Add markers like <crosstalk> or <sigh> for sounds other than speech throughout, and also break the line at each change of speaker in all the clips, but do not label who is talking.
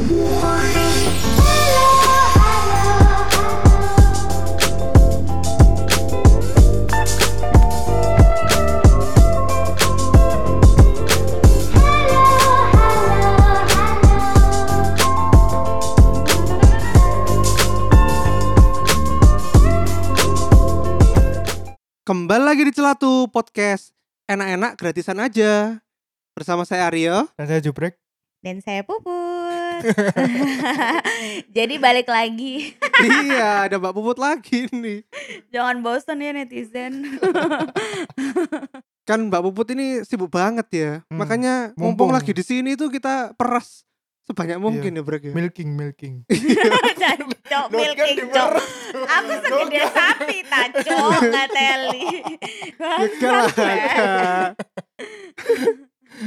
Kembali lagi di Celatu Podcast Enak-enak gratisan aja Bersama saya Aryo
Dan saya jubrek.
Dan saya Puput. <laughs> Jadi balik lagi. <laughs>
Iya ada Mbak Puput lagi nih
Jangan bosan ya netizen. <laughs>
Kan Mbak Puput ini sibuk banget ya
Hmm,
Makanya mumpung
mumpung.
lagi di sini tuh kita peras Sebanyak mungkin ya Brek ya
Milking, milking.
Cok,
Loh, kan
milking cok. Aku segede sapi taco nggak teli.
Ya gak lah gak.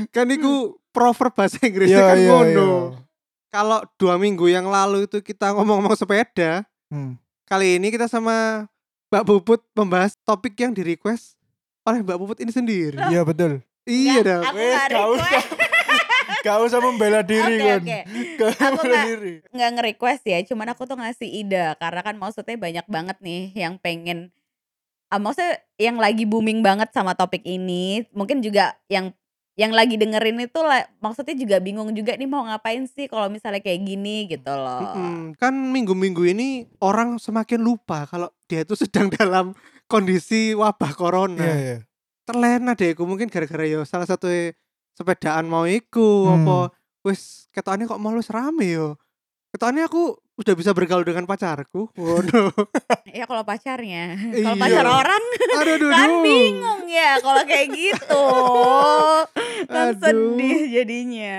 Kan itu proverb bahasa Inggrisnya
Iya,
kan
iya,
ngono
iya.
Kalau dua minggu yang lalu itu kita ngomong-ngomong sepeda
Hmm.
Kali ini kita sama Mbak Puput membahas topik yang di request oleh Mbak Puput ini sendiri.
Iya betul.
Iya dong.
Aku
Wes,
nggak
gak usah. <laughs> Gak usah membela diri
Oke
kan.
oke.
Gak
Aku
membela
nggak-
diri.
Nggak nge-request ya, cuman aku tuh ngasih ide karena kan maksudnya banyak banget nih yang pengen ah, maksudnya yang lagi booming banget sama topik ini. Mungkin juga yang yang lagi dengerin itu lah, maksudnya juga bingung juga nih mau ngapain sih kalau misalnya kayak gini gitu loh.
Mm-mm. Kan minggu-minggu ini orang semakin lupa kalau dia itu <laughs> sedang dalam kondisi wabah corona.
Iya, iya.
Terlena deh aku mungkin gara-gara ya salah satu sepedaan mau iku
Hmm.
apa wis ketokane kok malu rame yo. Ketokane aku udah bisa bergaul dengan pacarku. Waduh. <laughs>
Ya kalau pacarnya,
Iya.
kalau pacar orang
aduh, aduh,
kan
aduh.
bingung ya kalau kayak gitu. <laughs> kan
Aduh.
sedih jadinya.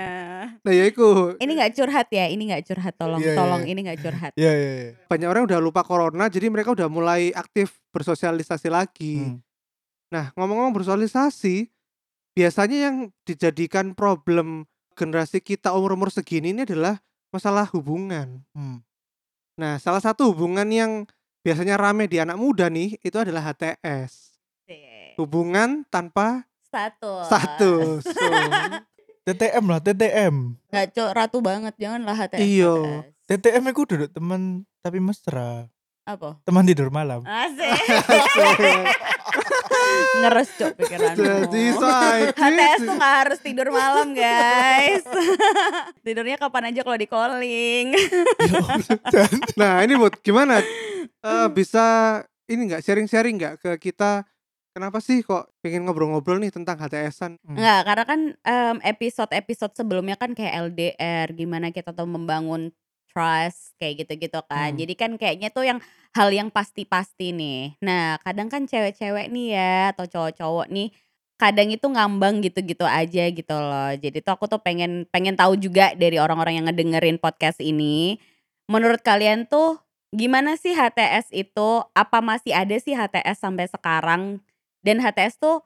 Nah ya iku
Ini nggak curhat ya, ini nggak curhat tolong,
Iya, iya,
tolong
iya.
ini nggak curhat.
Iya, iya, iya.
banyak orang udah lupa corona jadi mereka udah mulai aktif bersosialisasi lagi.
Hmm.
Nah, ngomong-ngomong bersosialisasi, biasanya yang dijadikan problem generasi kita umur-umur segini ini adalah masalah hubungan.
Hmm.
Nah, salah satu hubungan yang biasanya rame di anak muda nih itu adalah HTS. Hubungan tanpa
Status.
status. <laughs> <laughs> So,
TTM lah, TTM.
Nggak cok ratu banget, janganlah HTS.
Iya.
HTS.
TTM itu duduk teman tapi mesra.
Apa?
Teman tidur malam.
Asik. <laughs> Ngeres cok pikiranmu. HTS tuh gak harus tidur malam guys <laughs> Tidurnya kapan aja kalau di calling
Nah, ini buat gimana? Eh, bisa ini nggak sharing-sharing nggak ke kita? Kenapa sih kok pengen ngobrol-ngobrol nih tentang HTS-an?
Hmm.
Enggak karena kan em, episode-episode sebelumnya kan kayak LDR Gimana kita tuh membangun trust kayak gitu-gitu kan.
Hmm.
Jadi kan kayaknya tuh yang hal yang pasti-pasti nih. Nah kadang kan cewek-cewek nih ya atau cowok-cowok nih kadang itu ngambang gitu-gitu aja gitu loh. Jadi tuh aku tuh pengen pengen tahu juga dari orang-orang yang ngedengerin podcast ini menurut kalian tuh gimana sih HTS itu? Apa masih ada sih HTS sampai sekarang? Dan HTS tuh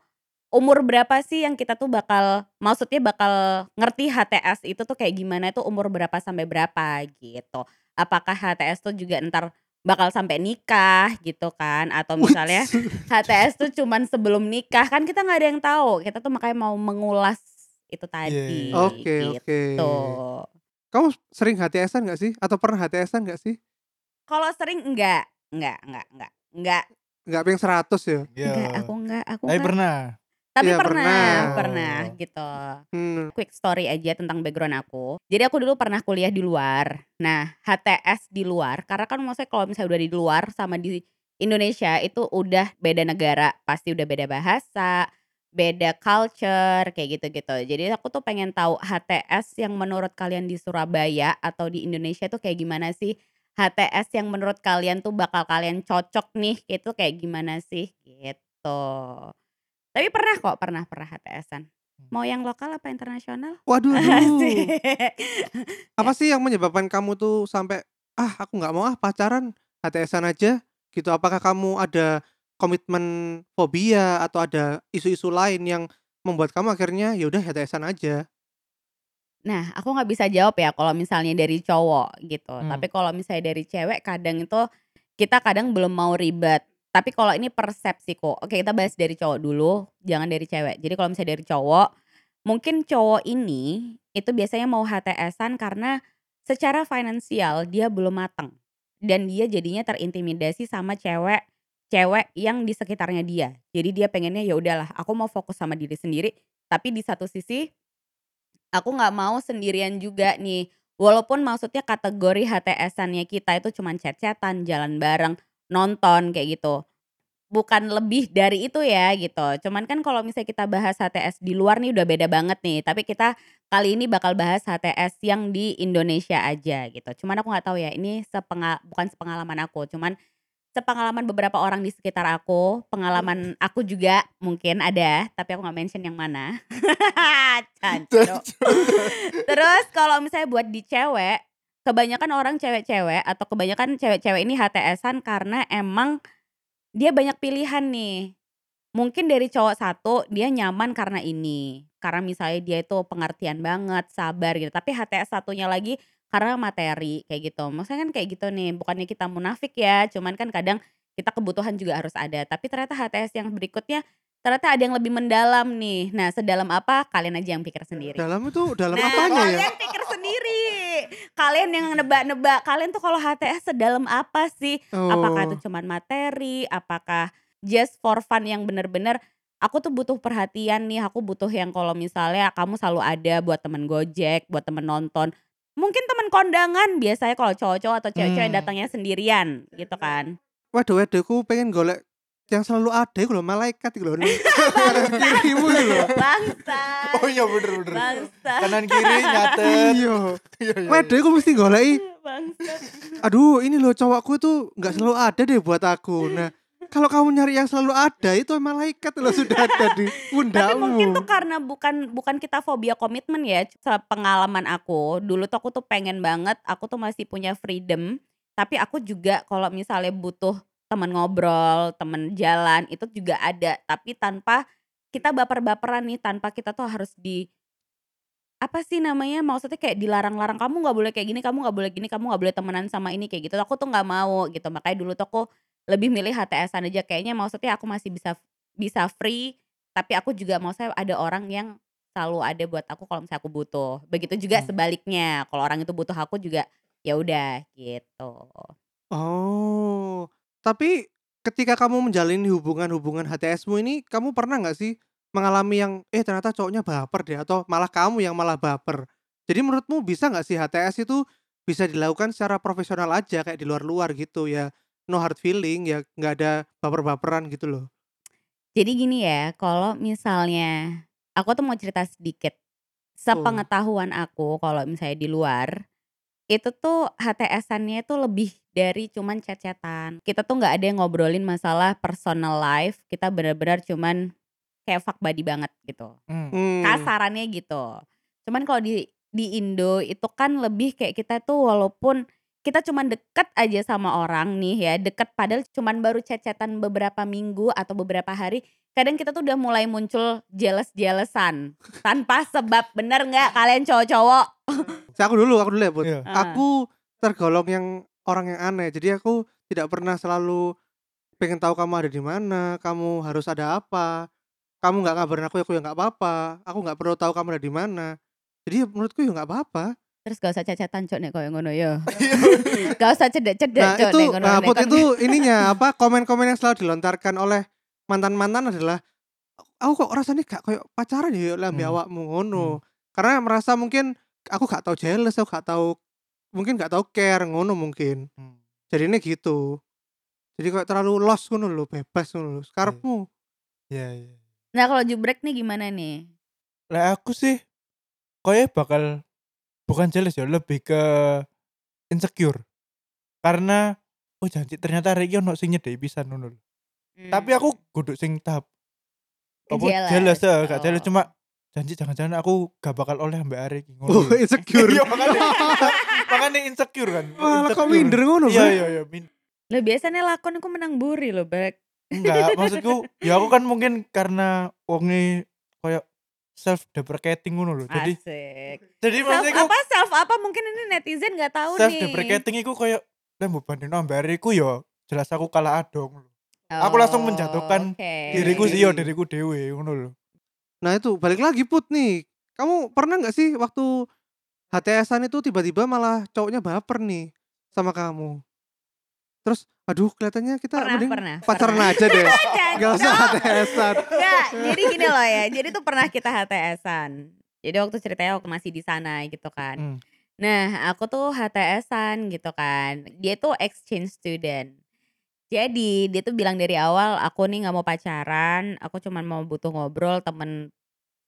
umur berapa sih yang kita tuh bakal maksudnya bakal ngerti HTS itu tuh kayak gimana itu umur berapa sampai berapa gitu apakah HTS tuh juga ntar bakal sampai nikah gitu kan atau misalnya HTS tuh cuman sebelum nikah kan kita nggak ada yang tahu kita tuh makanya mau mengulas itu tadi
Iya.
Oke, oke.
gitu.
Kamu sering HTS-an nggak sih? Atau pernah HTS-an nggak sih?
kalau sering enggak enggak enggak enggak enggak
Nggak pengen 100 ya?
Iya.
enggak aku enggak aku
Tapi
enggak
pernah.
Tapi
Iya,
pernah
pernah.
pernah gitu
Hmm.
quick story aja tentang background aku. Jadi aku dulu pernah kuliah di luar. Nah, HTS di luar karena kan maksudnya kalau misalnya udah di luar sama di Indonesia itu udah beda negara, pasti udah beda bahasa, beda culture kayak gitu-gitu. Jadi aku tuh pengen tahu HTS yang menurut kalian di Surabaya atau di Indonesia tuh kayak gimana sih? HTS yang menurut kalian tuh bakal kalian cocok nih itu kayak gimana sih gitu. Tapi pernah kok, pernah pernah HTS-an. Mau yang lokal apa internasional?
Waduh, <laughs> apa sih yang menyebabkan kamu tuh sampai ah aku nggak mau ah pacaran HTS-an aja gitu? Apakah kamu ada komitmen fobia atau ada isu-isu lain yang membuat kamu akhirnya ya udah HTS-an aja?
Nah, aku nggak bisa jawab ya kalau misalnya dari cowok gitu.
Hmm.
Tapi kalau misalnya dari cewek kadang itu kita kadang belum mau ribet. Tapi kalau ini persepsiku. Oke, kita bahas dari cowok dulu, jangan dari cewek. Jadi kalau misalnya dari cowok, mungkin cowok ini itu biasanya mau HTS-an karena secara finansial dia belum mateng dan dia jadinya terintimidasi sama cewek cewek yang di sekitarnya dia. Jadi dia pengennya ya udahlah, aku mau fokus sama diri sendiri, tapi di satu sisi aku nggak mau sendirian juga nih. Walaupun maksudnya kategori HTS-annya kita itu cuman chat-chatan, jalan bareng, nonton kayak gitu. Bukan lebih dari itu ya gitu. Cuman kan kalau misalnya kita bahas HTS di luar nih udah beda banget nih. Tapi kita kali ini bakal bahas HTS yang di Indonesia aja gitu. Cuman aku nggak tahu ya ini sepengal bukan sepengalaman aku, cuman sepengalaman beberapa orang di sekitar aku, pengalaman aku juga mungkin ada, tapi aku nggak mention yang mana. <laughs> Terus kalau misalnya buat di cewek, kebanyakan orang cewek-cewek atau kebanyakan cewek-cewek ini HTS-an karena emang dia banyak pilihan nih. Mungkin dari cowok satu dia nyaman karena ini. Karena misalnya dia itu pengertian banget, sabar gitu. Tapi HTS satunya lagi karena materi kayak gitu. Maksudnya kan kayak gitu nih, bukannya kita munafik ya, cuman kan kadang kita kebutuhan juga harus ada. Tapi ternyata HTS yang berikutnya ternyata ada yang lebih mendalam nih. Nah, sedalam apa? Kalian aja yang pikir sendiri.
Dalam itu dalam
Nah,
apanya ya?
kalian pikir sendiri. Kalian yang nebak-nebak, kalian tuh kalau HTS sedalam apa sih? Apakah itu
Oh.
cuman materi? Apakah just for fun yang bener-bener aku tuh butuh perhatian nih, aku butuh yang kalau misalnya kamu selalu ada buat temen Gojek, buat temen nonton. Mungkin temen kondangan, biasanya kalau cowok-cowok atau cewek-cewek
Hmm.
datangnya sendirian gitu kan.
Waduh, waduh, aku pengen golek yang selalu ada iku lho, malaikat lho. ning kanan kirimu iku lho.
Bangsa.
Oh iya bener bener.
Bangsa.
Kanan kiri nyatet.
Iya.
Iya, iya,
Waduh,
iya.
aku mesti goleki.
Bangsa.
Aduh, ini loh cowokku itu nggak selalu ada deh buat aku. Nah, kalau kamu nyari yang selalu ada itu malaikat loh sudah ada di
Tapi mungkin tuh
pundakmu.
karena bukan bukan kita fobia komitmen ya. Pengalaman aku, dulu tuh aku tuh pengen banget, aku tuh masih punya freedom. Tapi aku juga kalau misalnya butuh teman ngobrol, teman jalan, itu juga ada. Tapi tanpa kita baper-baperan nih, tanpa kita tuh harus di apa sih namanya maksudnya kayak dilarang-larang kamu nggak boleh kayak gini kamu nggak boleh gini kamu nggak boleh temenan sama ini kayak gitu. Aku tuh nggak mau gitu. Makanya dulu tuh aku lebih milih HTSan aja. Kayaknya maksudnya aku masih bisa bisa free tapi aku juga mau saya ada orang yang selalu ada buat aku kalau misalnya aku butuh. Begitu juga
Hmm.
sebaliknya. Kalau orang itu butuh aku juga ya udah gitu.
Oh, tapi ketika kamu menjalin hubungan-hubungan HTSmu ini, kamu pernah nggak sih mengalami yang eh ternyata cowoknya baper deh atau malah kamu yang malah baper? Jadi menurutmu bisa nggak sih HTS itu bisa dilakukan secara profesional aja kayak di luar-luar gitu ya, no hard feeling ya nggak ada baper-baperan gitu loh.
Jadi gini ya, kalau misalnya aku tuh mau cerita sedikit. Sepengetahuan aku kalau misalnya di luar itu tuh HTS-annya itu lebih dari cuman chat-chatan. Kita tuh nggak ada yang ngobrolin masalah personal life. Kita benar-benar cuman kayak fuck buddy banget gitu.
Hmm.
Hmm.
Kasarannya gitu. Cuman kalau di di Indo itu kan lebih kayak kita tuh walaupun kita cuman deket aja sama orang nih ya, deket padahal cuman baru chat-chatan beberapa minggu atau beberapa hari, kadang kita tuh udah mulai muncul jealous-jealousan tanpa sebab. Bener nggak kalian cowok-cowok?
Saya aku dulu, aku dulu ya, Bud.
Iya.
Ah.
Aku tergolong yang orang yang aneh. Jadi aku tidak pernah selalu pengen tahu kamu ada di mana, kamu harus ada apa. Kamu nggak ngabarin aku, ya aku ya nggak apa-apa. Aku nggak perlu tahu kamu ada di mana. Jadi ya menurutku ya nggak apa-apa.
Terus gak usah chat-chatan cok nek koyo ngono ya. <laughs> <laughs> Gak usah cedek-cedek
Nah
cok
itu,
nek ngono.
nah Put itu ininya apa komen-komen yang selalu dilontarkan oleh mantan-mantan adalah aku kok rasanya gak kayak pacaran ya lambe
Hmm.
awakmu ngono. Karena merasa mungkin aku gak tahu jealous, aku gak tahu mungkin gak tahu care ngono mungkin.
Hmm.
Jadi ini gitu. Jadi kayak terlalu lost ngono lho, bebas ngono. Sekarepmu.
Iya iya.
Nah kalau jubrek nih gimana nih?
Lah aku sih koyo bakal bukan jealous ya, lebih ke insecure. Karena oh janji ternyata iki ono sing nyedeki pisan ngono lho. Tapi aku kudu sing tahap apa
jealous
ya, gak jealous
oh.
cuma janji jangan-jangan aku gak bakal oleh mbak Ari ngono.
Oh, insecure. <laughs>
Iya makanya <laughs> makanya insecure kan.
Malah kok minder ngono,
Iya iya iya
Lah biasanya lakon aku menang buri loh Brek.
enggak maksudku ya aku kan mungkin karena wonge koyo self deprecating ngono lho. Jadi
Asik.
jadi
Self
maksudku
apa self apa mungkin ini netizen nggak tahu
self
nih.
deprecating iku koyo lah mbok bandingno mbak Ari iku ya jelas aku kalah adong lho. Aku langsung menjatuhkan
oke.
Diriku sih yo diriku dewe ngono lho.
Nah itu balik lagi Put nih. Kamu pernah nggak sih waktu HTS-an itu tiba-tiba malah cowoknya baper nih sama kamu. Terus aduh kelihatannya kita
Pernah,
mending
pernah,
pacaran
pernah.
aja deh. <laughs> Gak usah. HTS-an.
Enggak, jadi gini loh ya. Jadi tuh pernah kita HTS-an. Jadi waktu ceritanya waktu masih di sana gitu kan.
Hmm.
Nah, aku tuh HTS-an gitu kan. Dia tuh exchange student. Jadi dia tuh bilang dari awal aku nih nggak mau pacaran, aku cuman mau butuh ngobrol temen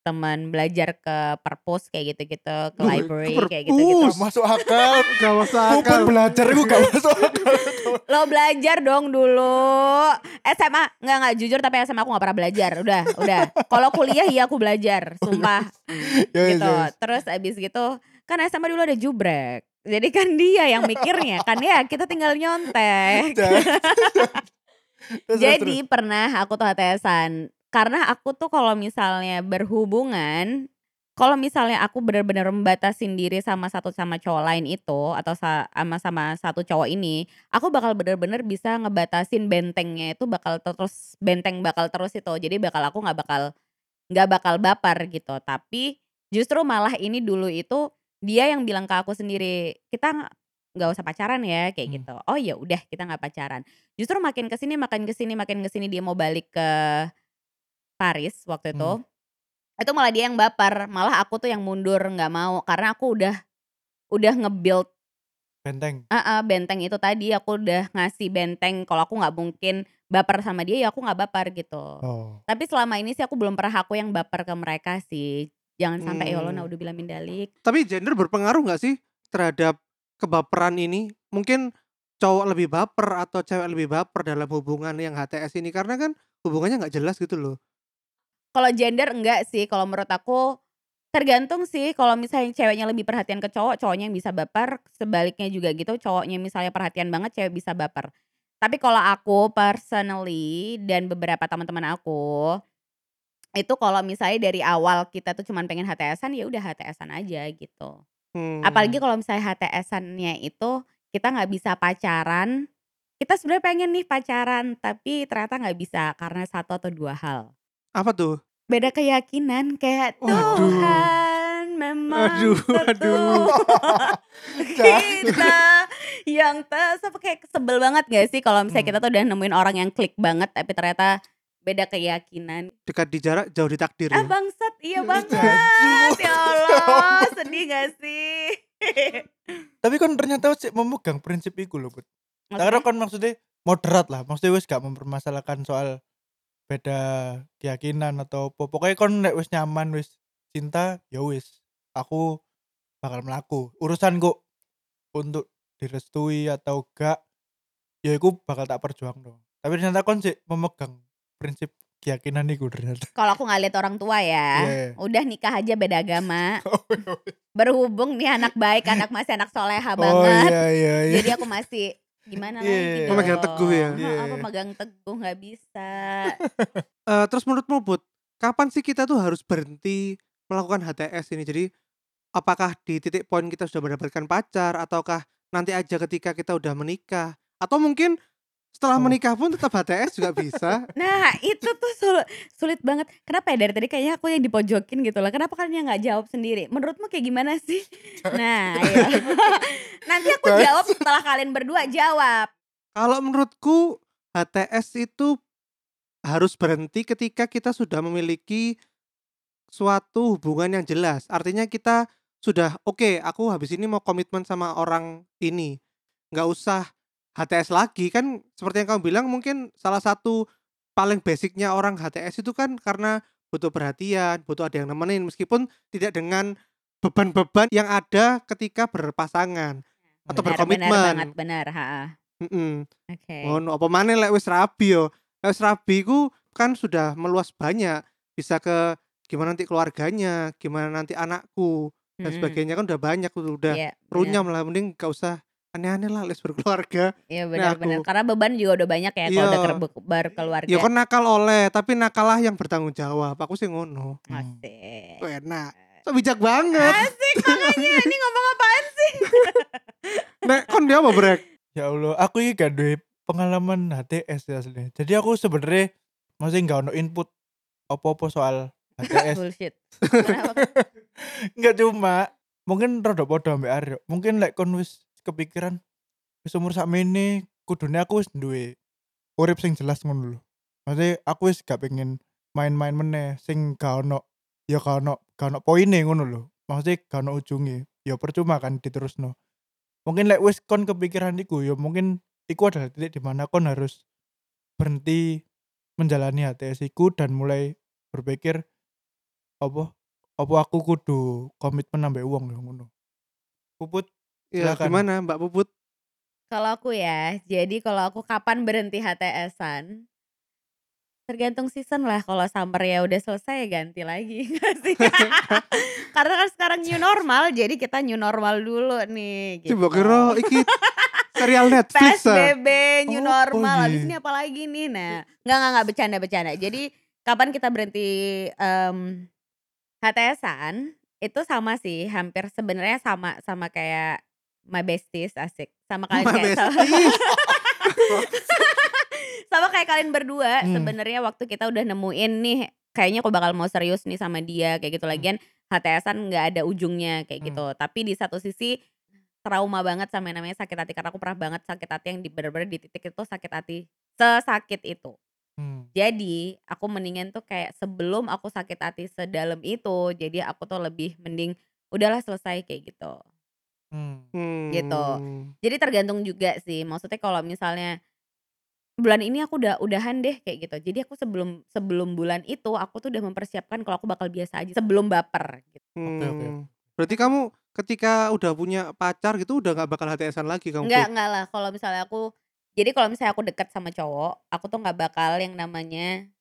teman belajar ke perpus kayak gitu-gitu, ke
Wih, ke
library kayak gitu-gitu.
Gak masuk akal.
Gak usah
Pupun
akal.
belajar itu gak masuk akal.
Lo belajar dong dulu. SMA nggak nggak jujur tapi SMA aku nggak pernah belajar. Udah, udah. Kalau kuliah iya aku belajar, <laughs> sumpah.
Ya,
gitu.
ya, ya.
Terus abis gitu kan SMA dulu ada jubrek. Jadi kan dia yang mikirnya kan ya kita tinggal nyontek. <laughs> Jadi pernah aku tuh HTSan karena aku tuh kalau misalnya berhubungan kalau misalnya aku benar-benar membatasin diri sama satu sama cowok lain itu atau sa- sama sama satu cowok ini, aku bakal benar-benar bisa ngebatasin bentengnya itu bakal terus benteng bakal terus itu. Jadi bakal aku nggak bakal nggak bakal baper gitu. Tapi justru malah ini dulu itu dia yang bilang ke aku sendiri, kita nggak- nggak usah pacaran ya kayak
Hmm.
gitu. Oh ya udah kita nggak pacaran. Justru makin ke sini makin ke sini makin ke sini dia mau balik ke Paris waktu itu.
Hmm.
Itu malah dia yang baper, malah aku tuh yang mundur nggak mau karena aku udah udah nge-build
Benteng.
Heeh, benteng itu tadi aku udah ngasih benteng kalau aku nggak mungkin baper sama dia ya aku nggak baper gitu.
Oh.
Tapi selama ini sih aku belum pernah aku yang baper ke mereka sih. Jangan sampai ya Allah
Hmm.
udah bilang mindalik.
Tapi gender berpengaruh nggak sih terhadap kebaperan ini? Mungkin cowok lebih baper atau cewek lebih baper dalam hubungan yang HTS ini karena kan hubungannya nggak jelas gitu loh.
Kalau gender enggak sih, kalau menurut aku tergantung sih kalau misalnya ceweknya lebih perhatian ke cowok, cowoknya yang bisa baper, sebaliknya juga gitu, cowoknya misalnya perhatian banget, cewek bisa baper. Tapi kalau aku personally dan beberapa teman-teman aku itu kalau misalnya dari awal kita tuh cuman pengen HTS-an ya udah HTS-an aja gitu.
Hmm.
Apalagi kalau misalnya HTS-annya itu kita nggak bisa pacaran, kita sebenarnya pengen nih pacaran tapi ternyata nggak bisa karena satu atau dua hal
apa tuh?
beda keyakinan kayak
Waduh.
Tuhan memang
Aduh, aduh. <laughs>
kita yang tes apa kayak sebel banget gak sih kalau misalnya
Hmm.
kita tuh udah nemuin orang yang klik banget tapi ternyata beda keyakinan
Dekat di jarak, jauh di takdir
ah
ya.
bangsat iya <laughs> banget ya Allah sedih gak sih <laughs>
Tapi kan ternyata sih memegang prinsip itu loh, Bud. Karena
Maksudnya?
kan maksudnya moderat lah. Maksudnya wis gak mempermasalahkan soal beda keyakinan atau apa. Pokoknya kon nek wis nyaman wis cinta ya wis. Aku bakal melaku. Urusan kok untuk direstui atau gak ya aku bakal tak perjuang dong. Tapi ternyata kon sih memegang prinsip keyakinan itu ternyata. <laughs>
kalau aku nggak lihat orang tua ya
Iya.
udah nikah aja beda agama <laughs> berhubung nih anak baik anak masih anak soleha
oh
banget
iya iya iya.
jadi aku masih gimana
Iya,
lagi dong
Memegang teguh ya?
Iya,
apa
iya.
megang teguh nggak bisa <laughs>
Eh, terus menurutmu Bud, kapan sih kita tuh harus berhenti melakukan HTS ini? Jadi apakah di titik poin kita sudah mendapatkan pacar ataukah nanti aja ketika kita udah menikah? Atau mungkin setelah
Oh.
menikah pun tetap HTS juga bisa? <laughs>
nah itu tuh sul- sulit banget kenapa ya dari tadi kayaknya aku yang dipojokin gitu lah kenapa kalian nggak jawab sendiri menurutmu kayak gimana sih <laughs> nah ya. <laughs> nanti aku jawab setelah kalian berdua jawab
Kalau menurutku HTS itu harus berhenti ketika kita sudah memiliki suatu hubungan yang jelas. Artinya kita sudah oke, aku habis ini mau komitmen sama orang ini. nggak usah HTS lagi kan seperti yang kamu bilang mungkin salah satu paling basicnya orang HTS itu kan karena butuh perhatian, butuh ada yang nemenin meskipun tidak dengan beban-beban yang ada ketika berpasangan atau
benar, benar
berkomitmen.
banget benar ha oke
Ngono, apa maneh lek wis rabi yo. Lek wis rabi ku kan sudah meluas banyak. Bisa ke gimana nanti keluarganya, gimana nanti anakku dan sebagainya kan udah banyak udah, udah
Iya, benar.
runyam lah mending gak usah aneh-aneh lah les berkeluarga.
Iya
Nah,
benar-benar
aku.
karena beban juga udah banyak ya kalau
Iya.
udah kerbe- berkeluarga.
Ya kan nakal oleh, tapi nakalah yang bertanggung jawab. Aku sih ngono.
Hmm.
Asik.
Tuh enak. So bijak banget.
Asik makanya <laughs> ini ngomong apaan sih? <laughs>
Nek kon dia apa brek?
Ya Allah, aku ini gak duwe pengalaman HTS ya aslinya. Jadi aku sebenarnya masih nggak ono input apa-apa soal HTS.
Bullshit. <laughs>
Enggak cuma mungkin rada padha ambek Aryo. Mungkin lek kon wis kepikiran wis umur sakmene kudune aku wis duwe urip sing jelas ngono lho. Maksudnya aku wis gak pengen main-main meneh sing gak ono ya gak ono gak ono poine ngono lho. Maksudnya gak ono ujunge. Ya percuma kan diterusno. Mungkin lek wis kon kepikiran iku ya mungkin iku adalah titik di mana kon harus berhenti menjalani HTS iku dan mulai berpikir apa apa aku kudu komitmen wong lho ngono. Puput
Ya
Silakan.
gimana Mbak Puput?
Kalau aku ya, jadi kalau aku kapan berhenti HTS-an? Tergantung season lah, kalau summer ya udah selesai ganti lagi? <laughs> <laughs> Karena kan sekarang new normal, jadi kita new normal dulu nih gitu.
Coba kira iki serial Netflix ah.
PSBB new
Oh,
normal,
oh
habis
iya.
ini apa lagi nih? Nah, nggak nggak nggak bercanda bercanda. Jadi kapan kita berhenti em HTS-an? Itu sama sih, hampir sebenarnya sama sama kayak my besties asik. Sama kalian
My
kayak sama,
besties. <laughs>
sama kayak kalian berdua
Hmm.
sebenarnya waktu kita udah nemuin nih kayaknya aku bakal mau serius nih sama dia kayak gitu lagian HTS-an nggak ada ujungnya kayak
Hmm.
gitu. Tapi di satu sisi trauma banget sama yang namanya sakit hati karena aku pernah banget sakit hati yang di bener-bener di titik itu sakit hati sesakit itu.
Hmm.
Jadi aku mendingan tuh kayak sebelum aku sakit hati sedalam itu, jadi aku tuh lebih mending udahlah selesai kayak gitu.
Hmm.
Gitu.
Hmm.
Jadi tergantung juga sih. Maksudnya kalau misalnya bulan ini aku udah udahan deh kayak gitu. Jadi aku sebelum sebelum bulan itu aku tuh udah mempersiapkan kalau aku bakal biasa aja sebelum baper gitu.
Oke, oke.
Hmm. Berarti kamu ketika udah punya pacar gitu udah nggak bakal HTSan lagi kamu?
Enggak enggak lah kalau misalnya aku jadi kalau misalnya aku dekat sama cowok, aku tuh nggak bakal yang namanya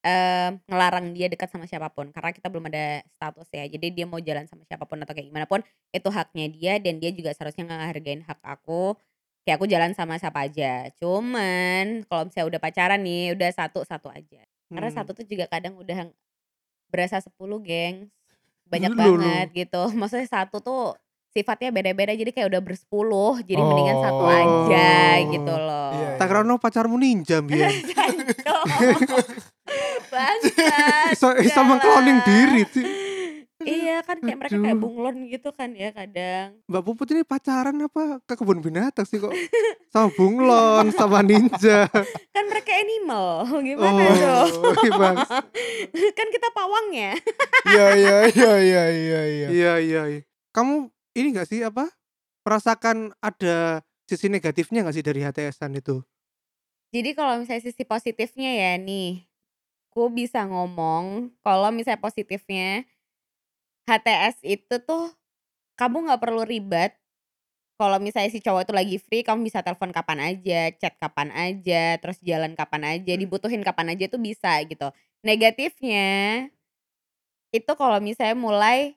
eh ngelarang dia dekat sama siapa pun karena kita belum ada status ya. Jadi dia mau jalan sama siapa pun atau kayak gimana pun itu haknya dia dan dia juga seharusnya ngehargain hak aku. Kayak aku jalan sama siapa aja. Cuman kalau misalnya udah pacaran nih, udah satu-satu aja. Karena
Hmm.
satu tuh juga kadang udah berasa 10 gengs. Banyak
Loh, loh.
banget gitu. <laughs> Maksudnya satu tuh sifatnya beda-beda jadi kayak udah bersepuluh. Jadi mendingan satu
Oh.
aja gitu loh.
Iya,
Tak pacarmu ninja. <laughs>
Jancok. <laughs> <laughs>
Iso
enggak
mengkloning diri sih.
Iya kan kayak mereka kayak
Aduh.
bunglon gitu kan ya kadang.
Mbak Puput ini pacaran apa ke kebun binatang sih kok? Sama bunglon, <laughs> sama ninja.
Kan mereka animal. <laughs> Gimana dong?
Oh, iya, Bang.
kan kita pawangnya.
Iya iya iya iya iya iya.
Iya, iya, iya. Kamu ini gak sih apa? Merasakan ada sisi negatifnya gak sih dari HTSan itu?
Jadi kalau misalnya sisi positifnya ya nih, aku bisa ngomong kalau misalnya positifnya HTS itu tuh kamu nggak perlu ribet. Kalau misalnya si cowok itu lagi free, kamu bisa telepon kapan aja, chat kapan aja, terus jalan kapan aja, dibutuhin kapan aja tuh bisa gitu. Negatifnya itu kalau misalnya mulai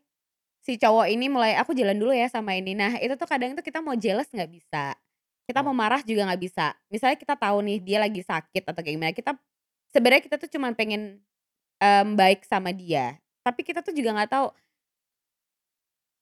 si cowok ini mulai aku jalan dulu ya sama ini. Nah itu tuh kadang tuh kita mau jealous nggak bisa. Kita mau marah juga nggak bisa. Misalnya kita tahu nih dia lagi sakit atau kayak gimana, kita sebenarnya kita tuh cuma pengen em, baik sama dia. Tapi kita tuh juga nggak tahu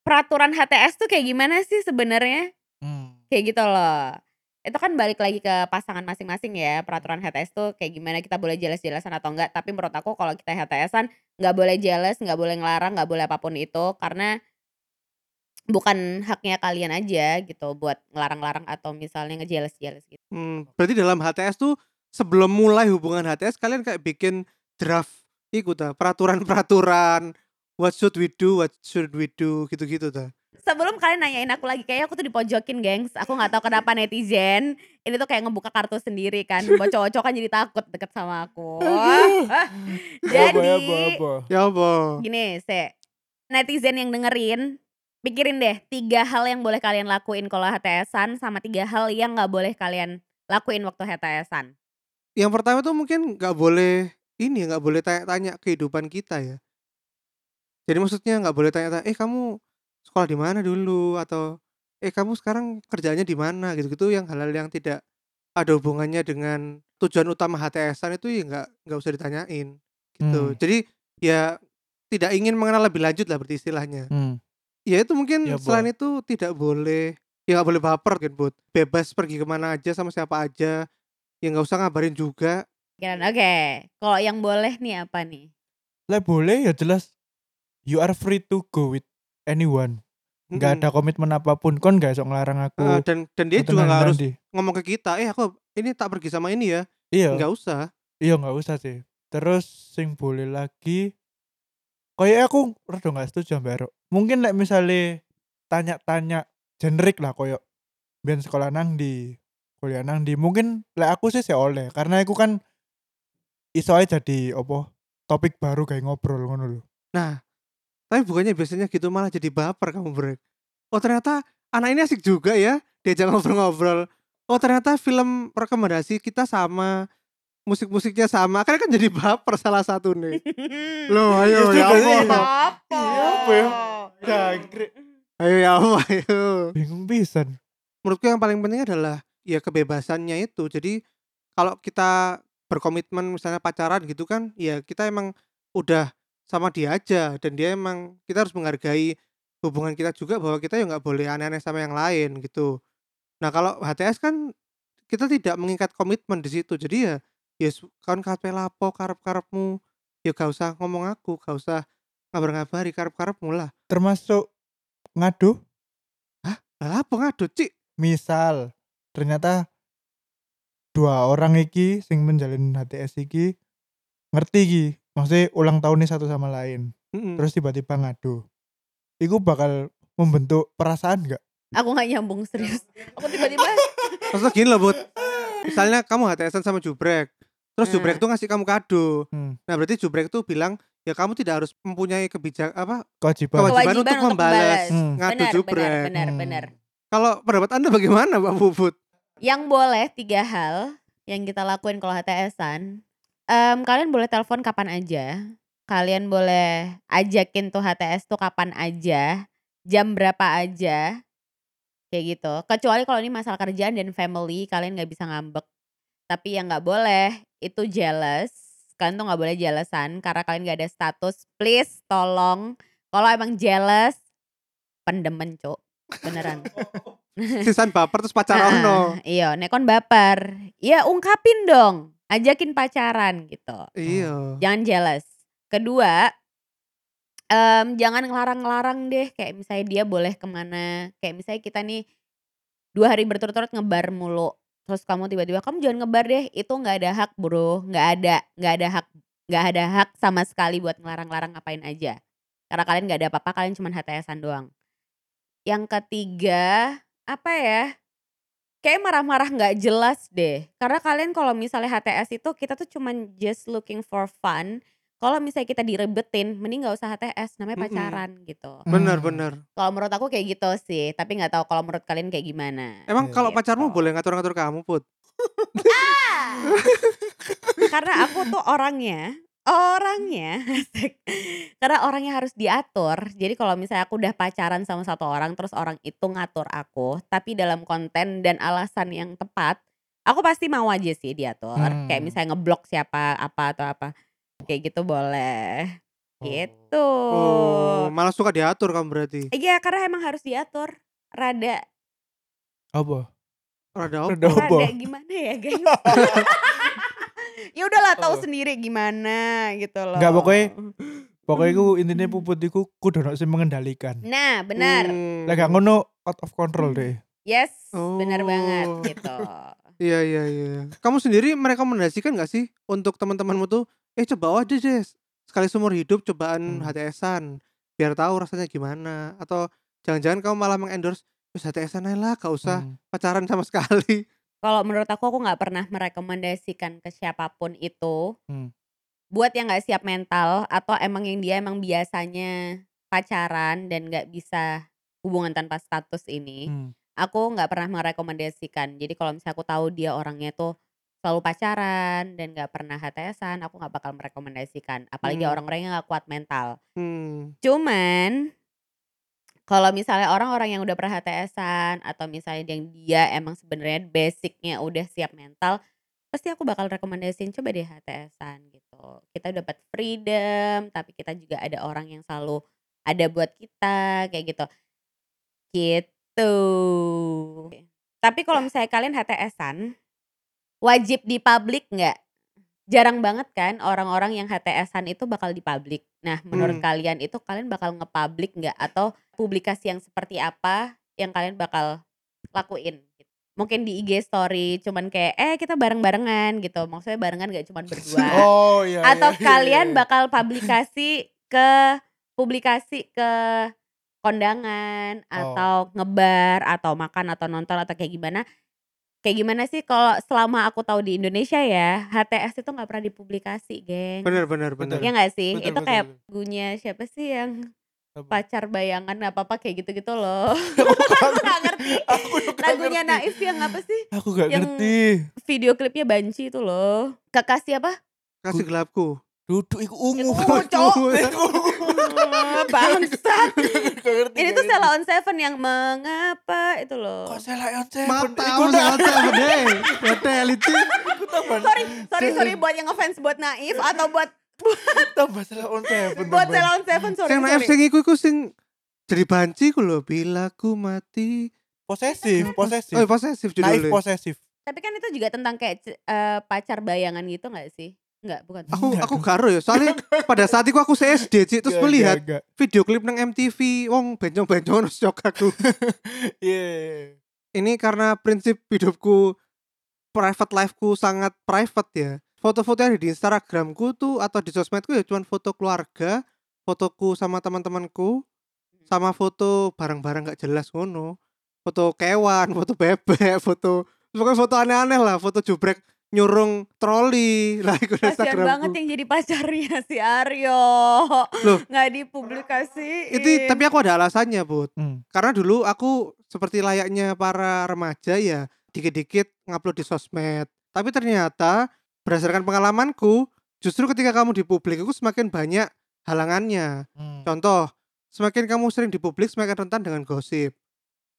peraturan HTS tuh kayak gimana sih sebenarnya?
Hmm.
Kayak gitu loh. Itu kan balik lagi ke pasangan masing-masing ya. Peraturan HTS tuh kayak gimana kita boleh jelas-jelasan atau enggak. Tapi menurut aku kalau kita HTSan nggak boleh jealous, nggak boleh ngelarang, nggak boleh apa pun itu karena bukan haknya kalian aja gitu buat ngelarang-larang atau misalnya ngejealous-jealous gitu.
Hmm, berarti dalam HTS tuh sebelum mulai hubungan HTS kalian kayak bikin draft ikut ta, peraturan-peraturan what should we do, what should we do gitu-gitu ta.
Sebelum kalian nanyain aku lagi kayaknya aku tuh dipojokin, gengs. Aku nggak tahu kenapa netizen ini tuh kayak ngebuka kartu sendiri kan. Buat <laughs> cowok-cowok kan jadi takut deket sama aku. <laughs>
Ya
jadi
ya apa.
Ya apa?
gini, se netizen yang dengerin, pikirin deh tiga hal yang boleh kalian lakuin kalau HTSan sama tiga hal yang nggak boleh kalian lakuin waktu HTSan.
Yang pertama tuh mungkin nggak boleh ini nggak boleh tanya-tanya kehidupan kita ya. Jadi maksudnya nggak boleh tanya-tanya, eh kamu sekolah di mana dulu atau eh kamu sekarang kerjanya di mana gitu-gitu yang hal-hal yang tidak ada hubungannya dengan tujuan utama HTSan itu ya nggak nggak usah ditanyain gitu.
Hmm.
Jadi ya tidak ingin mengenal lebih lanjut lah berarti istilahnya.
Hmm.
Ya itu mungkin
Ya,
selain itu tidak boleh ya nggak boleh baper kan Bud. Bebas pergi ke mana aja sama siapa aja. Ya nggak usah ngabarin juga.
Pikiran, Oke, kalau yang boleh nih apa nih?
Lah boleh ya jelas. You are free to go with anyone. nggak
Mm-mm.
ada komitmen apa pun kon gak iso ngelarang aku
Heeh, dan dan dia juga nggak harus ngomong ke kita, "Eh, aku ini tak pergi sama ini ya."
iya
Nggak usah.
iya nggak usah sih terus sing boleh lagi kayak aku rada nggak setuju ambek Ero. mungkin like misalnya tanya-tanya generik lah koyo ben sekolah nang di kuliah nang di mungkin like aku sih sih oleh karena aku kan iso aja jadi opo topik baru kayak ngobrol ngono lho
Nah, tapi bukannya biasanya gitu malah jadi baper kamu, Brek. Oh, ternyata anak ini asik juga ya diajak ngobrol-ngobrol. Oh, ternyata film rekomendasi kita sama, musik-musiknya sama. Akhirnya kan jadi baper salah satu nih. <laughs> Loh, ayo
Iya
ya
juga sih.
Allah.
Apa?
Iya, apa ya? Jangkrik.
Ayo ya Allah, ayo.
bingung pisan
menurutku yang paling penting adalah ya kebebasannya itu. Jadi kalau kita berkomitmen misalnya pacaran gitu kan ya kita emang udah sama dia aja dan dia emang kita harus menghargai hubungan kita juga bahwa kita ya nggak boleh aneh-aneh sama yang lain gitu. Nah kalau HTS kan kita tidak mengikat komitmen di situ. Jadi ya ya kawan kape lapo karep-karepmu ya gak usah ngomong aku gak usah ngabar-ngabari karep-karepmu lah.
Termasuk ngadu
lah apa ngadu cik?
Misal ternyata dua orang iki sing menjalin HTS iki ngerti iki maksudnya ulang tahunnya satu sama lain
Mm-mm.
terus tiba-tiba ngadu iku bakal membentuk perasaan gak?
Aku nggak nyambung serius. Aku tiba-tiba <laughs>
Maksudnya gini loh Bud Misalnya kamu HTSan sama Jubrek Terus
Hmm.
Jubrek tuh ngasih kamu kado
Hmm.
Nah berarti Jubrek tuh bilang Ya kamu tidak harus mempunyai kebijak apa
Kewajiban.
Kewajiban untuk membalas.
Hmm.
Ngadu
Benar,
jubrek.
benar, benar,
Hmm.
benar.
Kalau pendapat anda bagaimana Mbak Bubut?
Yang boleh tiga hal yang kita lakuin kalau HTSan. Em, kalian boleh telepon kapan aja. Kalian boleh ajakin tuh HTS tuh kapan aja. Jam berapa aja. Kayak gitu. Kecuali kalau ini masalah kerjaan dan family. Kalian gak bisa ngambek. Tapi yang gak boleh itu jealous. Kalian tuh gak boleh jealousan. Karena kalian gak ada status. Please tolong. Kalau emang jealous. Pendemen cuk. Beneran.
Sisan baper terus pacaran
Ah,
no
Iya, nek kon baper. Ya ungkapin dong. Ajakin pacaran gitu.
Iya
Jangan jealous. Kedua, em, jangan ngelarang-ngelarang deh. Kayak misalnya dia boleh ke mana. Kayak misalnya kita nih dua hari berturut-turut ngebar mulu. Terus kamu tiba-tiba kamu jangan ngebar deh. Itu nggak ada hak bro. Nggak ada, nggak ada hak, nggak ada hak sama sekali buat ngelarang-larang ngapain aja. Karena kalian nggak ada apa-apa. Kalian cuma HTSan doang. Yang ketiga, apa ya? Kayak marah-marah nggak jelas deh. Karena kalian kalau misalnya HTS itu kita tuh cuman just looking for fun. Kalau misalnya kita direbetin, mending nggak usah HTS, namanya pacaran gitu.
Bener
Hmm.
bener
Kalau menurut aku kayak gitu sih, tapi nggak tahu kalau menurut kalian kayak gimana.
Emang
Iya.
kalau
Gitu.
pacarmu boleh ngatur-ngatur kamu Put? <laughs>
Ah! Karena aku tuh orangnya, orangnya, asik. karena orangnya harus diatur. Jadi kalau misalnya aku udah pacaran sama satu orang, terus orang itu ngatur aku, tapi dalam konten dan alasan yang tepat, aku pasti mau aja sih diatur. Kayak
Hmm.
misalnya ngeblok siapa, apa atau apa, kayak gitu boleh. Gitu.
Oh malah suka diatur kamu berarti
Iya, karena emang harus diatur. Rada,
Apa?
Rada apa?
Rada
rada gimana ya guys? <laughs> <laughs> ya udahlah tahu
Oh.
sendiri gimana gitu loh.
Enggak, pokoknya Pokoknya ku intinya puput iku kudu sing mengendalikan.
Nah, benar.
Hmm.
Lah gak ngono out of control deh.
Yes, benar banget
Oh.
gitu.
Iya iya iya. Kamu sendiri merekomendasikan gak sih untuk teman-temanmu tuh, eh coba aja deh sekali seumur hidup cobaan
Hmm.
HTSan biar tahu rasanya gimana atau jangan-jangan kamu malah mengendorse terus HTSan lah gak usah
Hmm.
pacaran sama sekali.
Kalau menurut aku aku nggak pernah merekomendasikan ke siapa pun itu
Hmm.
buat yang nggak siap mental atau emang yang dia emang biasanya pacaran dan nggak bisa hubungan tanpa status ini.
Hmm.
Aku nggak pernah merekomendasikan. Jadi kalau misalnya aku tahu dia orangnya tuh selalu pacaran dan nggak pernah HTSan, aku nggak bakal merekomendasikan. Apalagi
Hmm.
orang-orang yang nggak kuat mental.
Hmm.
Cuman kalau misalnya orang-orang yang udah pernah HTSan atau misalnya yang dia emang sebenarnya basicnya udah siap mental, pasti aku bakal rekomendasiin coba deh HTSan gitu. Kita dapat freedom, tapi kita juga ada orang yang selalu ada buat kita kayak gitu. Gitu. Tapi kalau misalnya kalian HTSan, wajib di publik nggak? jarang banget kan orang-orang yang HTS-an itu bakal di-public. Nah, menurut
Hmm.
kalian itu kalian bakal nge-public nggak? Atau publikasi yang seperti apa yang kalian bakal lakuin? Gitu. Mungkin di IG story cuman kayak, "Eh, kita bareng-barengan," gitu. Maksudnya barengan nggak cuman berdua. <laughs>
Oh iya.
Atau
iya, iya,
kalian
iya.
bakal publikasi ke publikasi ke kondangan
Oh.
atau ngebar atau makan atau nonton atau kayak gimana? Kayak gimana sih kalau selama aku tahu di Indonesia ya, HTS itu nggak pernah dipublikasi, geng.
Bener bener bener.
Betul.
Iya nggak sih?
Betul,
itu
betul,
kayak
betul.
lagunya siapa sih yang
Apa?
pacar bayangan apa-apa kayak gitu-gitu loh. <laughs>
Aku
nggak ngerti.
Aku juga
Lagunya
ngerti.
Naif yang apa sih?
Aku gak
Yang
ngerti.
Video klipnya Banci itu loh. Kekasih apa?
Kasih gelapku.
Duduk iku ungu.
Ungu, Cok. <laughs> Bangsat. Ini tuh. Sela on Seven yang mengapa itu loh.
Kok Sela on Seven?
Mata
Iku
mas
udah
hotel deh. Hotel itu.
Sorry, sorry, sorry buat yang ngefans buat Naif atau buat
tambah Sela on Seven.
buat. Sela on Seven sorry.
Sing naif
sorry.
sing iku iku sing jadi banci ku lho bila ku mati.
Posesif, posesif.
Oh, posesif
Naif
judulnya.
posesif.
Tapi kan itu juga tentang kayak eh, pacar bayangan gitu gak sih? Enggak, bukan.
Aku
Enggak
aku karo ya. Soalnya <laughs> pada saat itu aku SD Ci, terus
Gak,
melihat
gak, gak.
video klip nang MTV wong bencong-bencong terus shock aku. <laughs>
Iya.
Ini karena prinsip hidupku private lifeku sangat private ya. Foto-foto yang ada di Instagramku tuh atau di sosmedku ya cuman foto keluarga, fotoku sama teman-temanku, sama foto barang-barang gak jelas ngono. Foto kewan, foto bebek, foto pokoknya foto aneh-aneh lah, foto jubrek nyurung troli <laughs> lah di
Kasian banget yang jadi pacarnya si Aryo.
Loh.
Nggak dipublikasiin.
Itu tapi aku ada alasannya, Bud.
Hmm.
Karena dulu aku seperti layaknya para remaja ya, dikit-dikit ngupload di sosmed. Tapi ternyata berdasarkan pengalamanku, justru ketika kamu di publik itu semakin banyak halangannya.
Hmm.
Contoh, semakin kamu sering di publik semakin rentan dengan gosip.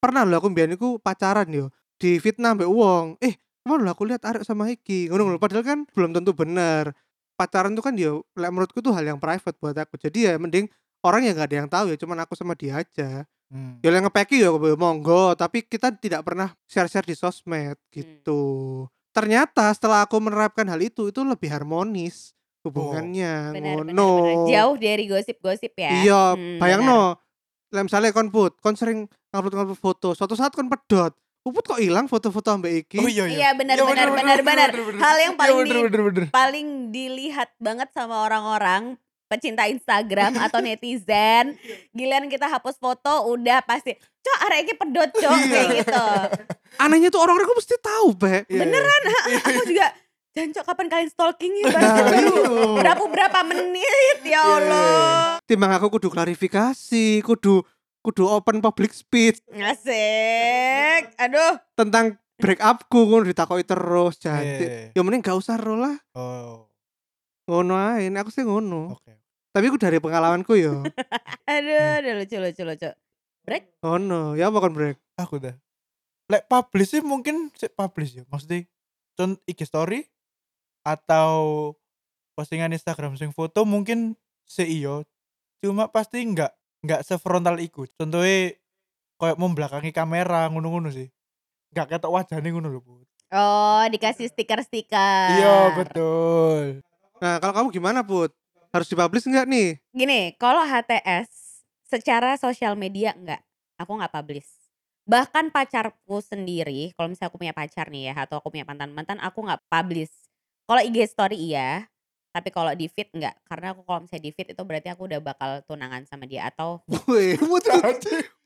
Pernah loh aku mbiyen pacaran yo, di fitnah mbek wong. Eh, ke mana loh aku lihat arek sama iki. Ngono padahal kan belum tentu benar. Pacaran tuh kan yo lek menurutku tuh hal yang private buat aku. Jadi ya mending orang yang gak ada yang tahu ya, cuman aku sama dia aja.
Hmm.
Ya yang ngepeki ya monggo, tapi kita tidak pernah share-share di sosmed gitu. Ternyata setelah aku menerapkan hal itu, itu lebih harmonis hubungannya.
Benar, benar,
ngono.
benar. Jauh dari gosip-gosip ya.
Iya,
Hmm,
bayangno. Lah misalnya kon put, kon sering ngupload-ngupload foto, suatu saat kon pedot. Uput kok hilang foto-foto ambek iki?
Oh iya iya.
Iya, benar,
Iya,
benar, benar, benar. Hal yang
Iya,
paling
bener,
di-
bener, bener.
paling dilihat banget sama orang-orang pecinta Instagram atau <laughs> netizen giliran kita hapus foto udah pasti cok arek iki pedot cok
Iya.
kayak gitu
Anehnya tuh orang-orang kok mesti tahu, Be.
Beneran aku juga jancok kapan kalian stalking ya
Nah,
baru berapa berapa menit ya Allah
Timbang aku kudu klarifikasi, kudu kudu open public speech
ngasik aduh
tentang break upku ngono ditakoki terus
Iya,
jadi.
iya.
Ya mending gak usah ro lah.
Oh,
Ngono ae, nek aku sih ngono.
oke.
Tapi aku dari pengalamanku yo. <laughs>
aduh aduh lucu lucu lucu
ngono, ya apa kon break?
Aku dah. Lek publish sih mungkin sih publish ya. Maksudnya contoh IG story atau postingan Instagram sing foto mungkin sih iyo. Cuma pasti enggak enggak sefrontal iku. Contohnya kayak membelakangi kamera ngono-ngono sih. Enggak ketok wajahnya ngono lho, Bu.
oh dikasih stiker-stiker
Iya, betul.
Nah, kalau kamu gimana, Put? Harus dipublish enggak nih?
Gini, kalau HTS secara sosial media enggak, aku nggak publish. Bahkan pacarku sendiri, kalau misalnya aku punya pacar nih ya, atau aku punya mantan-mantan, aku nggak publish. Kalau IG story iya, tapi kalau di feed enggak. Karena aku kalau misalnya di feed itu berarti aku udah bakal tunangan sama dia atau <laughs>
Wih, Put.
my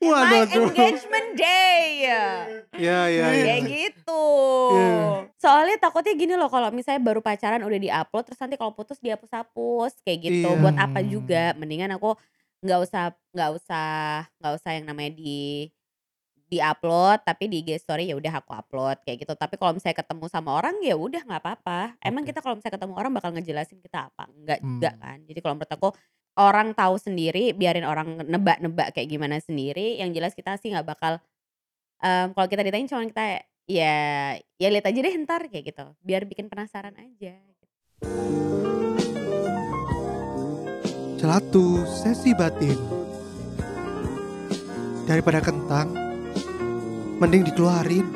<laughs>
Waduh.
engagement day.
Ya, ya, ya.
Kayak gitu.
Iya.
Soalnya takutnya gini loh kalau misalnya baru pacaran udah diupload terus nanti kalau putus dihapus-hapus kayak gitu.
Iya.
Buat apa juga? Mendingan aku nggak usah nggak usah nggak usah yang namanya di di-upload tapi di IG story ya udah aku upload kayak gitu. Tapi kalau misalnya ketemu sama orang ya udah nggak apa-apa. Emang kita kalau misalnya ketemu orang bakal ngejelasin kita apa? Enggak juga
Hmm.
kan. Jadi kalau menurut aku orang tahu sendiri, biarin orang nebak-nebak kayak gimana sendiri. Yang jelas kita sih nggak bakal em, kalau kita ditanya cuma kita ya ya lihat aja deh ntar kayak gitu. Biar bikin penasaran aja.
Celatu sesi batin. Daripada kentang, mending dikeluarin.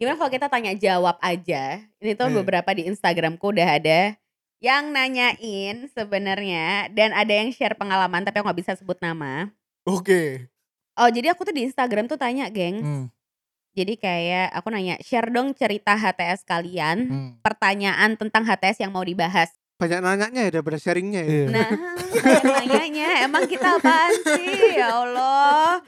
Gimana kalau kita tanya jawab aja? Ini tuh
Iya.
beberapa di Instagramku udah ada yang nanyain sebenarnya dan ada yang share pengalaman tapi aku nggak bisa sebut nama.
Oke.
Oh jadi aku tuh di Instagram tuh tanya gengs.
Hmm.
Jadi kayak aku nanya share dong cerita HTS kalian.
Hmm.
Pertanyaan tentang HTS yang mau dibahas.
Banyak nanyanya ya daripada sharingnya ya.
Iya.
Nah banyak nanyanya emang kita apaan sih ya Allah.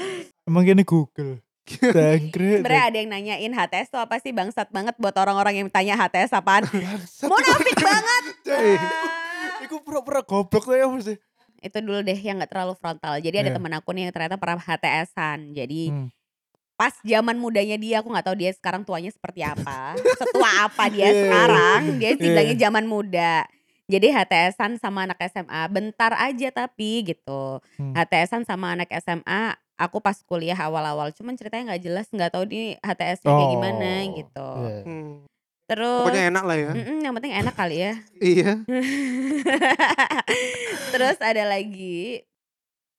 Emang gini Google. Tangkret.
Sebenarnya ada yang nanyain HTS tuh apa sih bangsat banget buat orang-orang yang tanya HTS apaan. Munafik <laughs> banget.
Iku pura-pura goblok tuh ya mesti.
itu dulu deh yang nggak terlalu frontal. Jadi ada
Iya.
temen aku nih yang ternyata pernah HTSan. Jadi
Hmm.
pas zaman mudanya dia aku nggak tahu dia sekarang tuanya seperti apa. <laughs> Setua apa dia
Iya.
sekarang. Dia bilangnya zaman muda. Jadi HTSan sama anak SMA bentar aja tapi gitu.
Hmm.
HTSan sama anak SMA aku pas kuliah awal-awal cuman ceritanya nggak jelas nggak tahu nih HTS-nya kayak gimana
Oh,
gitu.
iya.
Hmm.
Terus
Pokoknya enak lah ya.
Mm-mm, yang penting enak kali ya. <laughs>
Iya. <laughs>
Terus ada lagi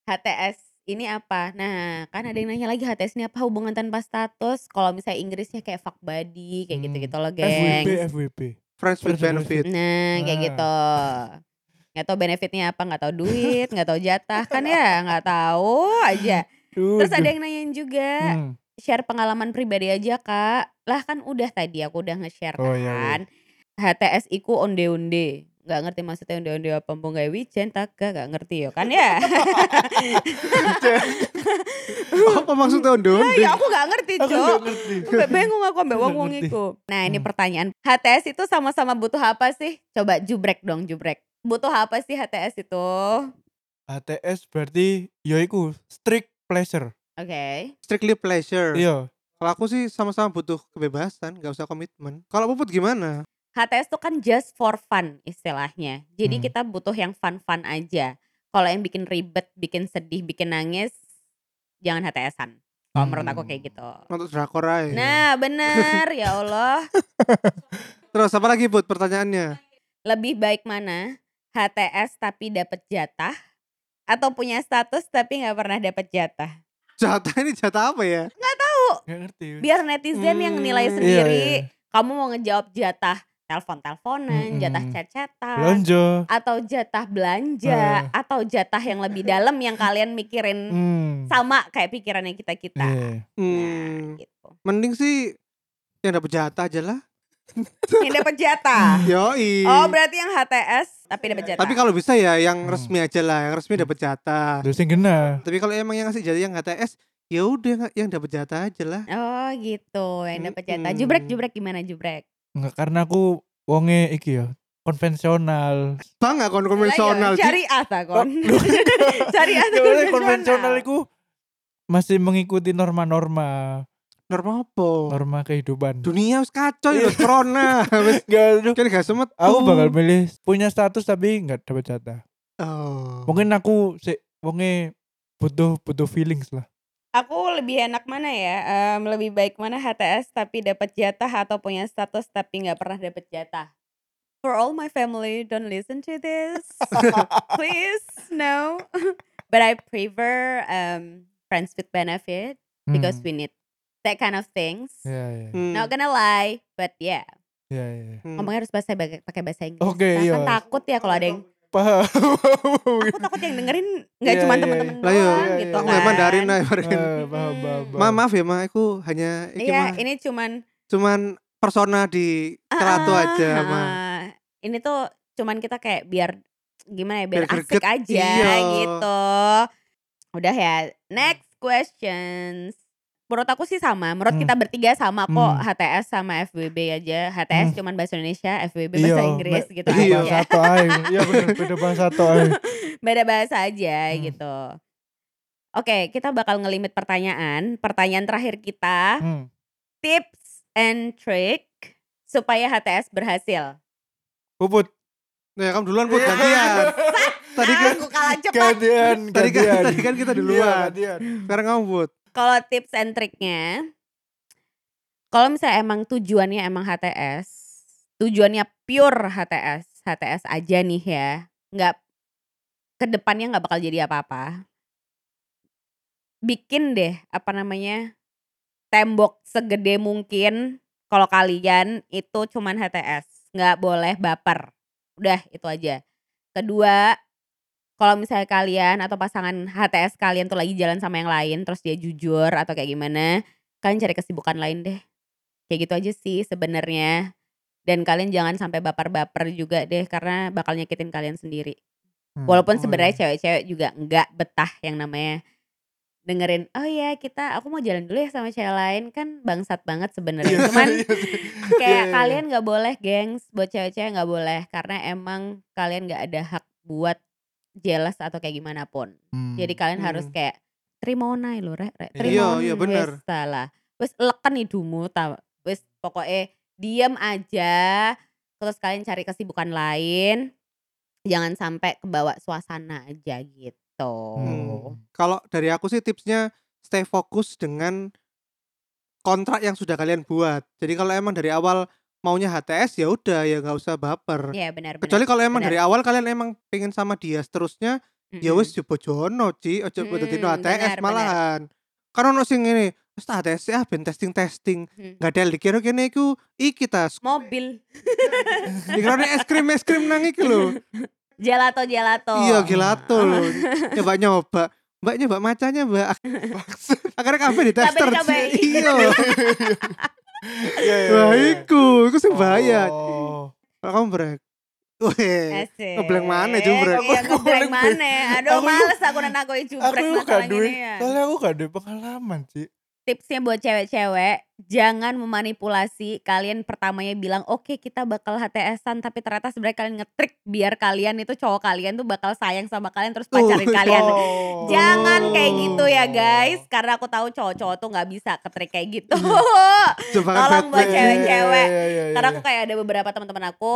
HTS ini apa? Nah, kan ada yang nanya lagi HTS ini apa hubungan tanpa status? Kalau misalnya Inggrisnya kayak fuck buddy, kayak
Hmm.
gitu-gitu loh,
FWB,
gengs.
FWB.
Friends with benefit.
Nah, kayak
Ah.
gitu. Nggak tahu benefitnya apa, nggak tahu duit, nggak tahu jatah kan ya, <laughs> nggak tahu aja. Terus ada yang nanyain juga,
Hmm.
share pengalaman pribadi aja kak. Lah kan udah tadi aku udah nge-share
Oh, iya, iya.
kan. HTS iku onde-onde. Nggak ngerti maksudnya onde-onde apa mbok gawe wijen tak gak ngerti yo kan ya. <laughs>
apa maksudnya ondo
Lah, ya aku gak ngerti
Aku
cok.
nggak ngerti.
Sampai bingung aku ambek
Nggak
wong-wong iku. Nah, ini
Hmm.
pertanyaan. HTS itu sama-sama butuh apa sih? Coba jubrek dong, jubrek. Butuh apa sih HTS itu?
HTS berarti ya iku strict pleasure.
Oke.
Strictly pleasure.
Iya.
Kalau aku sih sama-sama butuh kebebasan, gak usah komitmen. Kalau Puput gimana?
HTS itu kan just for fun istilahnya. Jadi
Hmm.
kita butuh yang fun-fun aja. Kalau yang bikin ribet, bikin sedih, bikin nangis, jangan HTSan. Kalau menurut aku kayak gitu.
Untuk drakor aja.
Nah, bener ya Allah. <laughs>
Terus apa lagi Put pertanyaannya?
Lebih baik mana? HTS tapi dapat jatah atau punya status tapi nggak pernah dapat jatah?
Jatah ini jatah apa ya?
Gak ngerti.
Biar netizen yang nilai
Hmm,
sendiri.
iya, iya.
Kamu mau ngejawab jatah telepon-teleponan,
Mm-mm.
jatah chat-chatan,
Belanja.
atau jatah belanja,
Eh.
atau jatah yang lebih dalam yang kalian mikirin
Hmm.
sama kayak pikirannya kita kita.
Iya.
Nah,
Hmm,
gitu.
mending sih yang dapat jatah aja lah. <laughs>
Yang dapat jatah.
Yoi.
Oh, berarti yang HTS tapi dapat jatah.
Tapi kalau bisa ya yang
Hmm.
resmi aja lah, yang resmi dapat jatah.
Terus yang kena.
Tapi kalau emang yang ngasih jatah yang HTS, ya udah yang dapat jatah aja lah.
Oh, gitu. Yang dapat jatah. Jubrek, jubrek gimana jubrek?
Enggak karena aku wonge iki ya konvensional.
Bang gak kon konvensional
iya, Syariah ta kon. Syariah ta
Ya,
konvensional.
konvensional iku masih mengikuti norma-norma,
Normal apa?
norma kehidupan.
Dunia wis kacau ya corona. <laughs> Wis
aduh.
kan gak semet.
aku bakal milih punya status tapi nggak dapat jatah.
Oh.
Mungkin aku sih wonge butuh butuh feelings lah.
Aku lebih enak mana ya? Em, lebih baik mana HTS tapi dapat jatah atau punya status tapi nggak pernah dapat jatah? For all my family, don't listen to this. <laughs> Please, no. <laughs> But I prefer um, friends with benefit because
Hmm.
we need that kind of things.
Ya, ya,
Hmm.
Not gonna lie, but yeah.
ya, ya.
Hmm.
Ngomongnya harus bahasa pakai bahasa Inggris.
Oke,
Nah,
iya.
Kan takut ya kalau ada yang
Paham.
aku takut yang dengerin nggak
Iya,
cuma
iya,
temen-temen
Lah iya,
doang gitu kan.
Mandarin lah Mandarin.
Eh, paham, paham,
Hmm.
Ma, maaf ya ma, aku hanya
Iya, ini cuman
cuman persona di Kerato
Ah,
aja
ah,
ma.
ah. Ini tuh cuman kita kayak biar gimana ya biar,
Biar
asik aja gitu. Udah ya, next questions. Menurut aku sih sama. Menurut
Hmm.
kita bertiga sama kok
Hmm.
HTS sama FWB aja. HTS
Hmm.
cuman bahasa Indonesia, FWB bahasa
Iya,
Inggris gitu
Iya.
aja.
bahasa aja. Iya bener, beda bahasa aja. <laughs>
Beda bahasa aja
Hmm.
gitu. Oke, kita bakal ngelimit pertanyaan. Pertanyaan terakhir kita,
Hmm.
tips and trick supaya HTS berhasil.
Puput.
Nah, kamu duluan put gantian. <laughs> Tadi kan
Aku kalah cepat.
Gantian,
tadi kan
gantian.
tadi kan kita
Iya,
duluan.
gantian.
Sekarang kamu put.
Kalau tips and triknya, kalau misalnya emang tujuannya emang HTS, tujuannya pure HTS, HTS aja nih ya, nggak ke depannya nggak bakal jadi apa-apa. Bikin deh apa namanya tembok segede mungkin. kalau kalian itu cuman HTS, nggak boleh baper. Udah itu aja. Kedua, kalau misalnya kalian atau pasangan HTS kalian tuh lagi jalan sama yang lain terus dia jujur atau kayak gimana, kalian cari kesibukan lain deh. Kayak gitu aja sih sebenarnya. Dan kalian jangan sampai baper-baper juga deh karena bakal nyakitin kalian sendiri.
Hmm,
Walaupun
oh
sebenarnya
iya.
cewek-cewek juga nggak betah yang namanya dengerin, "Oh ya kita aku mau jalan dulu ya sama cewek lain." Kan bangsat banget sebenarnya.
Iya,
Cuman
iya
kayak
Iya, iya.
kalian nggak boleh gengs, buat cewek-cewek nggak boleh karena emang kalian nggak ada hak buat jealous atau kayak gimana pun.
Hmm.
Jadi kalian harus
Hmm.
kayak terima onai rek, rek.
Iya,
Terima
iya,
on,
bener.
wes salah. Wes leken hidungmu. Wes pokoknya diam aja. Terus kalian cari kesibukan lain. Jangan sampai kebawa suasana aja gitu.
Hmm.
Kalau dari aku sih tipsnya stay fokus dengan kontrak yang sudah kalian buat. Jadi kalau emang dari awal maunya HTS ya udah ya nggak usah baper.
Iya benar.
Kecuali kalau emang
benar.
dari awal kalian emang pengen sama dia seterusnya ya
Mm-mm.
wis coba jono Ci, ojo mm, HTS
benar,
malahan. Kan ono sing ngene, wis tak HTS ya ben testing-testing.
Hmm.
Nggak ada dikira kene iku iki ta.
Mobil. <laughs>
Dikira es krim es krim nang iki lho.
Gelato gelato.
Iya gelato lho. <laughs> Nyoba nyoba. Mbak nyoba macanya mbak. <laughs> Akhirnya kafe di tester. Iya.
Iya, iya,
Wah
iya.
iku, iku sing bahaya.
Oh.
Kalau kamu brek. Weh. Ngeblank mana, jumbrek?
Iya
Aku
ngeblank mana. Aduh
Aku-
males aku nang aku
Aku
jumbrek
itu gak
masalah
duwe,
gini ya.
soalnya aku gak duwe pengalaman sih.
Tipsnya buat cewek-cewek, jangan memanipulasi. Kalian pertamanya bilang, oke kita bakal HTS-an. Tapi ternyata sebenarnya kalian ngetrik biar kalian itu cowok kalian tuh bakal sayang sama kalian. Terus pacarin
Oh,
kalian.
Oh.
Jangan kayak gitu ya guys. Karena aku tahu cowok-cowok tuh gak bisa ketrik kayak gitu. <laughs>
Jebakan
Tolong buat
Batman.
cewek-cewek.
Iya, iya, iya,
Karena
iya.
aku kayak ada beberapa teman-teman aku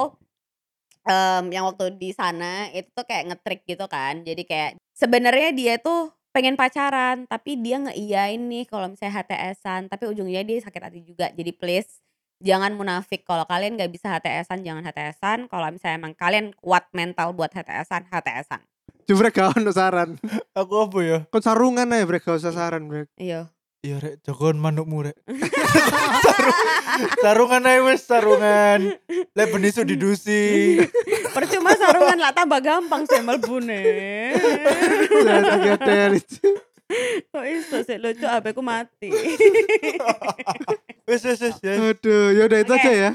em, yang waktu di sana itu tuh kayak ngetrik gitu kan. Jadi kayak sebenarnya dia tuh pengen pacaran, tapi dia ngeiyain nih kalau misalnya HTS-an, tapi ujungnya dia sakit hati juga. Jadi please jangan munafik. Kalau kalian nggak bisa HTS-an, jangan HTS-an. Kalau misalnya emang kalian kuat mental buat HTS-an, HTS-an.
Gak ono saran.
Aku apa ya?
Kon sarungan aja brek usah saran brek.
Iya.
Iya rek, jogon manukmu rek. <laughs> Sarung- sarungan aja wes sarungan. Lek benisu didusi.
Percuma sarungan lah tambah gampang sih <laughs>
itu.
Kok iso sih lucu HP ku mati.
Wes wes wes. ya.
Aduh, yaudah itu
Oke.
aja ya.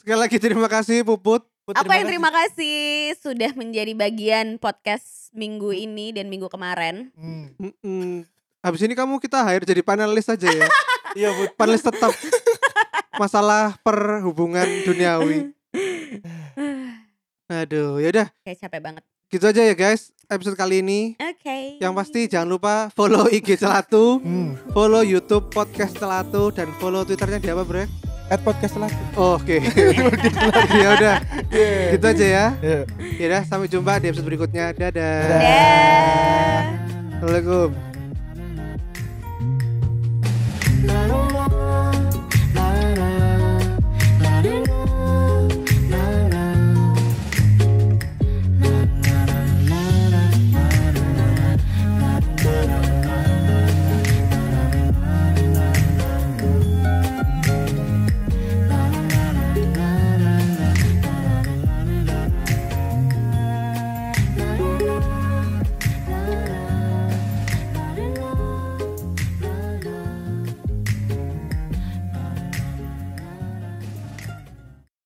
Sekali lagi terima kasih Puput.
Put,
Aku yang terima kasih sudah menjadi bagian podcast minggu ini dan minggu kemarin.
Hmm.
Habis ini kamu kita hire jadi panelis aja ya. <laughs>
Iya
panelis tetap masalah perhubungan duniawi. <sighs> Aduh, yaudah
Kayak capek banget.
gitu aja ya guys episode kali ini.
Oke.
Yang pasti jangan lupa follow IG Celatu,
Hmm.
follow YouTube podcast Celatu dan follow Twitternya di apa, Bre?
At podcast lagi.
Oh, Oke. <laughs> <laughs> ya udah,
Iya.
gitu aja ya.
Iya.
Ya udah, sampai jumpa di episode berikutnya. Dadah.
Dadah.
Dah.
Assalamualaikum. I don't want